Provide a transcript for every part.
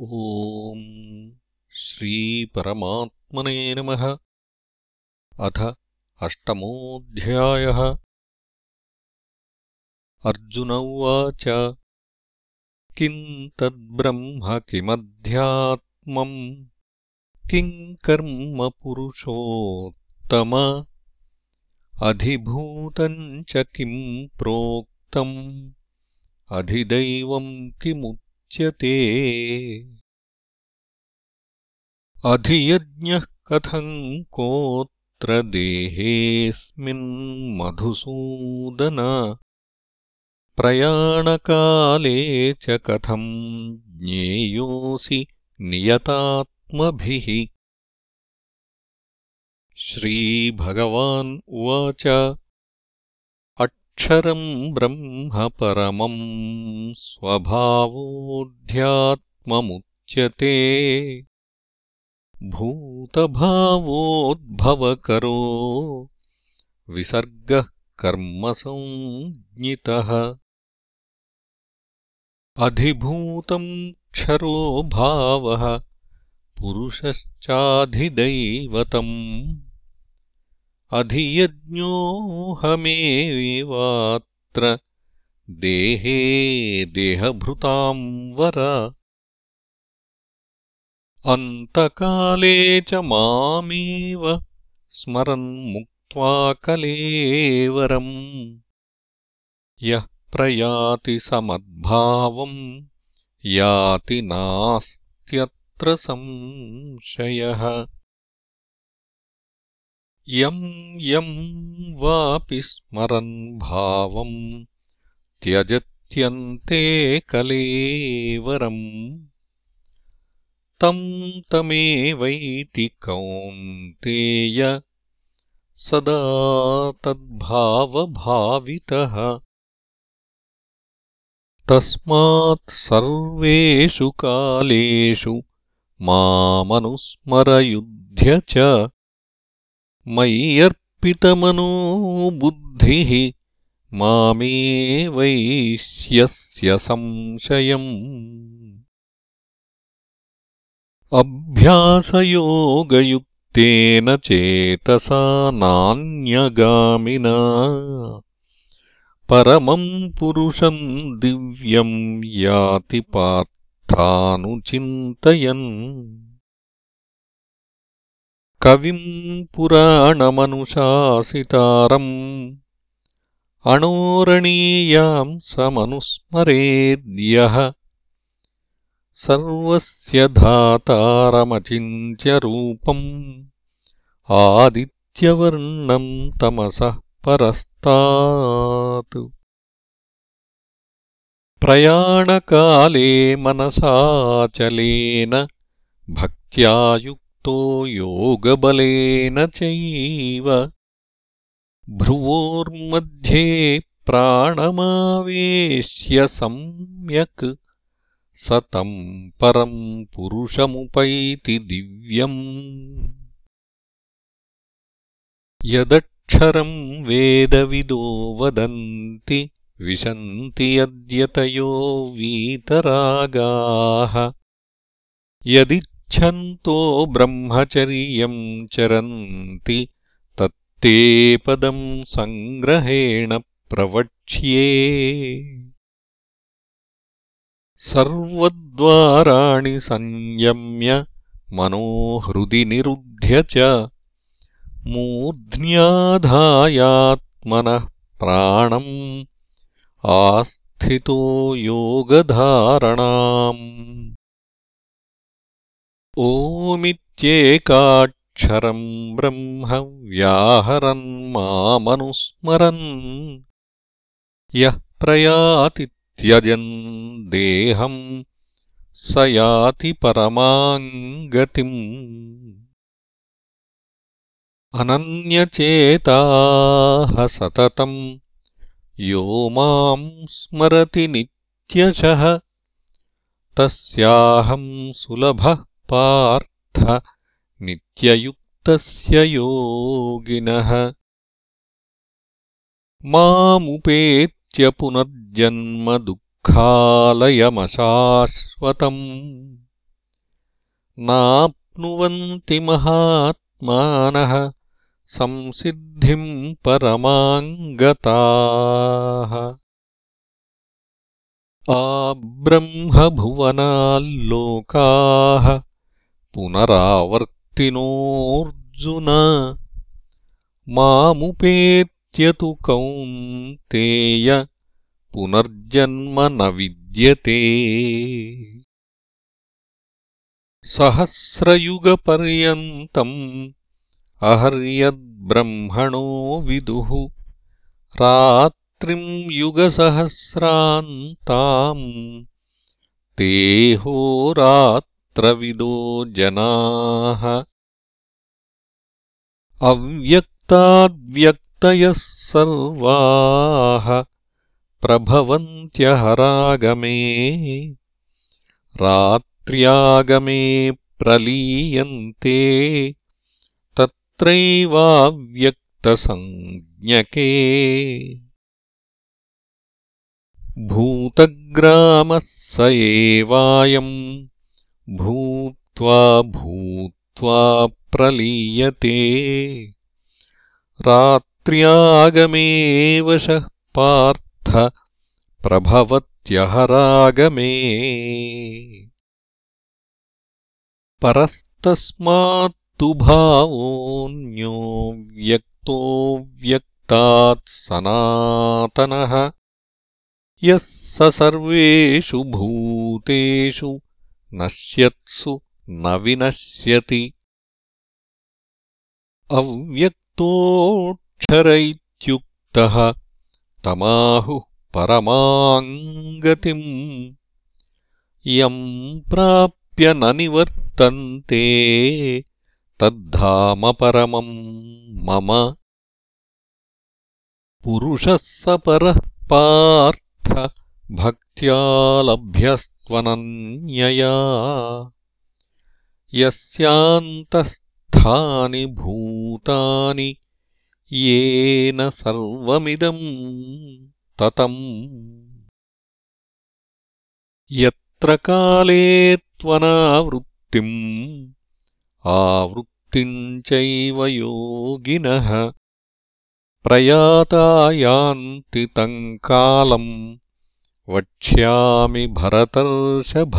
ॐ श्रीपरमात्मने नमः। अथ अष्टमोऽध्यायः। अर्जुन उवाच किम् तद्ब्रह्म किमध्यात्मम् किम् कर्म पुरुषोत्तम? अधिभूतम् च किम् प्रोक्तम्? अधिदैवम् किमु अधियज्ञः कथम् कोऽत्र देहेऽस्मिन्मधुसूदन प्रयाणकाले च कथम् ज्ञेयोऽसि नियतात्मभिः? श्रीभगवान् उवाच अक्षरम् ब्रह्म परमम् स्वभावोऽध्यात्ममुच्यते। भूतभावोद्भवकरो विसर्गः कर्मसञ्ज्ञितः अधिभूतम् क्षरो भावः पुरुषश्चाधिदैवतम् अधियज्ञोऽहमेवात्र देहे देहभृताम् वर। अन्तकाले च मामेव स्मरन्मुक्त्वा कलेवरम्। यः प्रयाति समद्भावम् याति नास्त्यत्र संशयः यम् यम् वापि स्मरन् भावम् त्यजत्यन्ते कलेवरम्। तम् तमेवैति कौन्तेय सदा तद्भावभावितः। तस्मात् सर्वेषु कालेषु मामनुस्मरयुध्य च मय्यर्पितमनो बुद्धिः मामे वैश्यस्य संशयम्। अभ्यासयोगयुक्तेन चेतसा नान्यगामिना। परमम् पुरुषम् दिव्यम् याति पार्थानुचिन्तयन् कविम् पुराणमनुशासितारम् अणोरणीयाम् समनुस्मरेद्यः सर्वस्य धातारमचिन्त्यरूपम् आदित्यवर्णम् तमसः परस्तात्। प्रयाणकाले मनसाचलेन भक्त्यायुक् योगबलेन चैव। भ्रुवोर्मध्ये प्राणमावेश्य सम्यक्। स तम् परम् पुरुषमुपैति दिव्यम्। यदक्षरम् वेदविदो वदन्ति विशन्ति यद्यतयो वीतरागाः। यदि छन्तो ब्रह्मचर्यम् चरन्ति तत्ते पदम् सङ्ग्रहेण प्रवक्ष्ये। सर्वद्वाराणि संयम्य मनोहृदि निरुध्य च मूर्ध्न्याधायात्मनः प्राणम् आस्थितो योगधारणाम् ओमित्येकाक्षरम् ब्रह्म व्याहरन् मामनुस्मरन्। यः प्रयाति त्यजन् देहम् स याति परमाम् गतिम् अनन्यचेताः सततम् यो माम् स्मरति नित्यशः। तस्याहम् सुलभः पार्थ नित्ययुक्तस्य योगिनः। मामुपेत्य पुनर्जन्म दुःखालयमशाश्वतम्। नाप्नुवन्ति महात्मानः संसिद्धिम् परमाम् गताः आब्रह्मभुवनाल्लोकाः पुनरावर्तिनोऽर्जुन। मामुपेत्य तु कौन्तेय पुनर्जन्म न विद्यते। सहस्रयुगपर्यन्तम् अहर्यद्ब्रह्मणो विदुः। रात्रिम् युगसहस्रान्ताम् तेहोरात्रविदो जनाः। अव्यक्ताद्व्यक्तयः सर्वाः प्रभवन्त्यहरागमे रात्र्यागमे प्रलीयन्ते तत्रैवाव्यक्तसञ्ज्ञके भूतग्रामः स एवायम् भूत्वा भूत्वा प्रलीयते। रात्र्यागमेवशः पार्थ प्रभवत्यहरागमे। परस्तस्मात्तु भावोऽन्यो व्यक्तो व्यक्तात् सनातनः। यः स सर्वेषु भूतेषु नश्यत्सु न विनश्यति। अव्यक्तोऽक्षर इत्युक्तः तमाहुः परमाम् गतिम् यम् प्राप्य न निवर्तन्ते तद्धाम परमम् मम। पुरुषः स परः पार्थ भक्त्या लभ्यस्त्वनन्यया यस्यान्तस्थानि भूतानि येन सर्वमिदम् ततम्। यत्र काले त्वनावृत्तिम् आवृत्तिम् चैव योगिनः। प्रयाता यान्ति तम् कालम् वक्ष्यामि भरतर्षभ।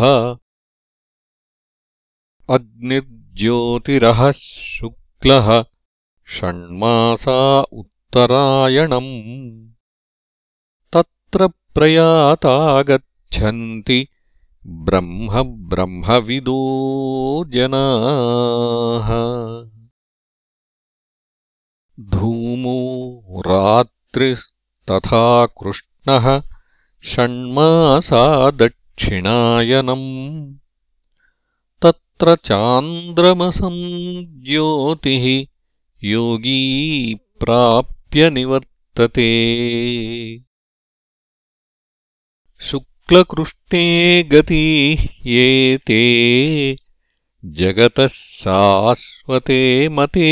अग्निर्ज्योतिरः शुक्लः षण्मासा उत्तरायणम्। तत्र प्रयाता गच्छन्ति ब्रह्म ब्रह्मविदो जनाः। धूमो रात्रिस्तथा कृष्णः षण्मासा दक्षिणायनम् तत्र चान्द्रमसम् ज्योतिः योगी प्राप्य निवर्तते। शुक्लकृष्णे गतीः ये जगतः शाश्वते मते।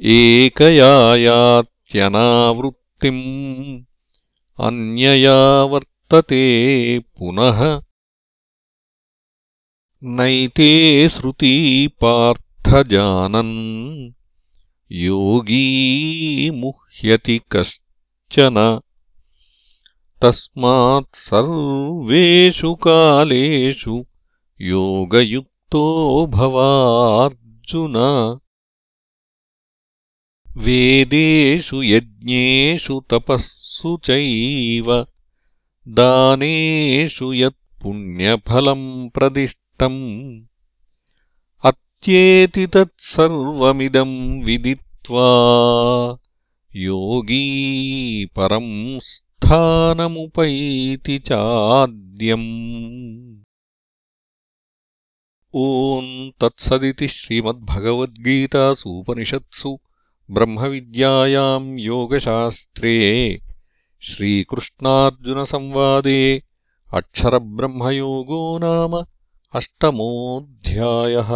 एकयायात्यनावृत्तिम् अन्यया वर्तते पुनः। नैते श्रुती पार्थजानन्। योगी मुह्यति कश्चन। तस्मात् सर्वेषु कालेषु योगयुक्तो भवार्जुन वेदेषु यज्ञेषु तपःसु चैव दानेषु यत्पुण्यफलम् प्रदिष्टम् अत्येति तत्सर्वमिदम् विदित्वा योगी परम् स्थानमुपैति चाद्यम्। ओम् तत्सदिति श्रीमद्भगवद्गीतासूपनिषत्सु ब्रह्मविद्यायाम् योगशास्त्रे श्रीकृष्णार्जुनसंवादे अक्षरब्रह्मयोगो नाम अष्टमोऽध्यायः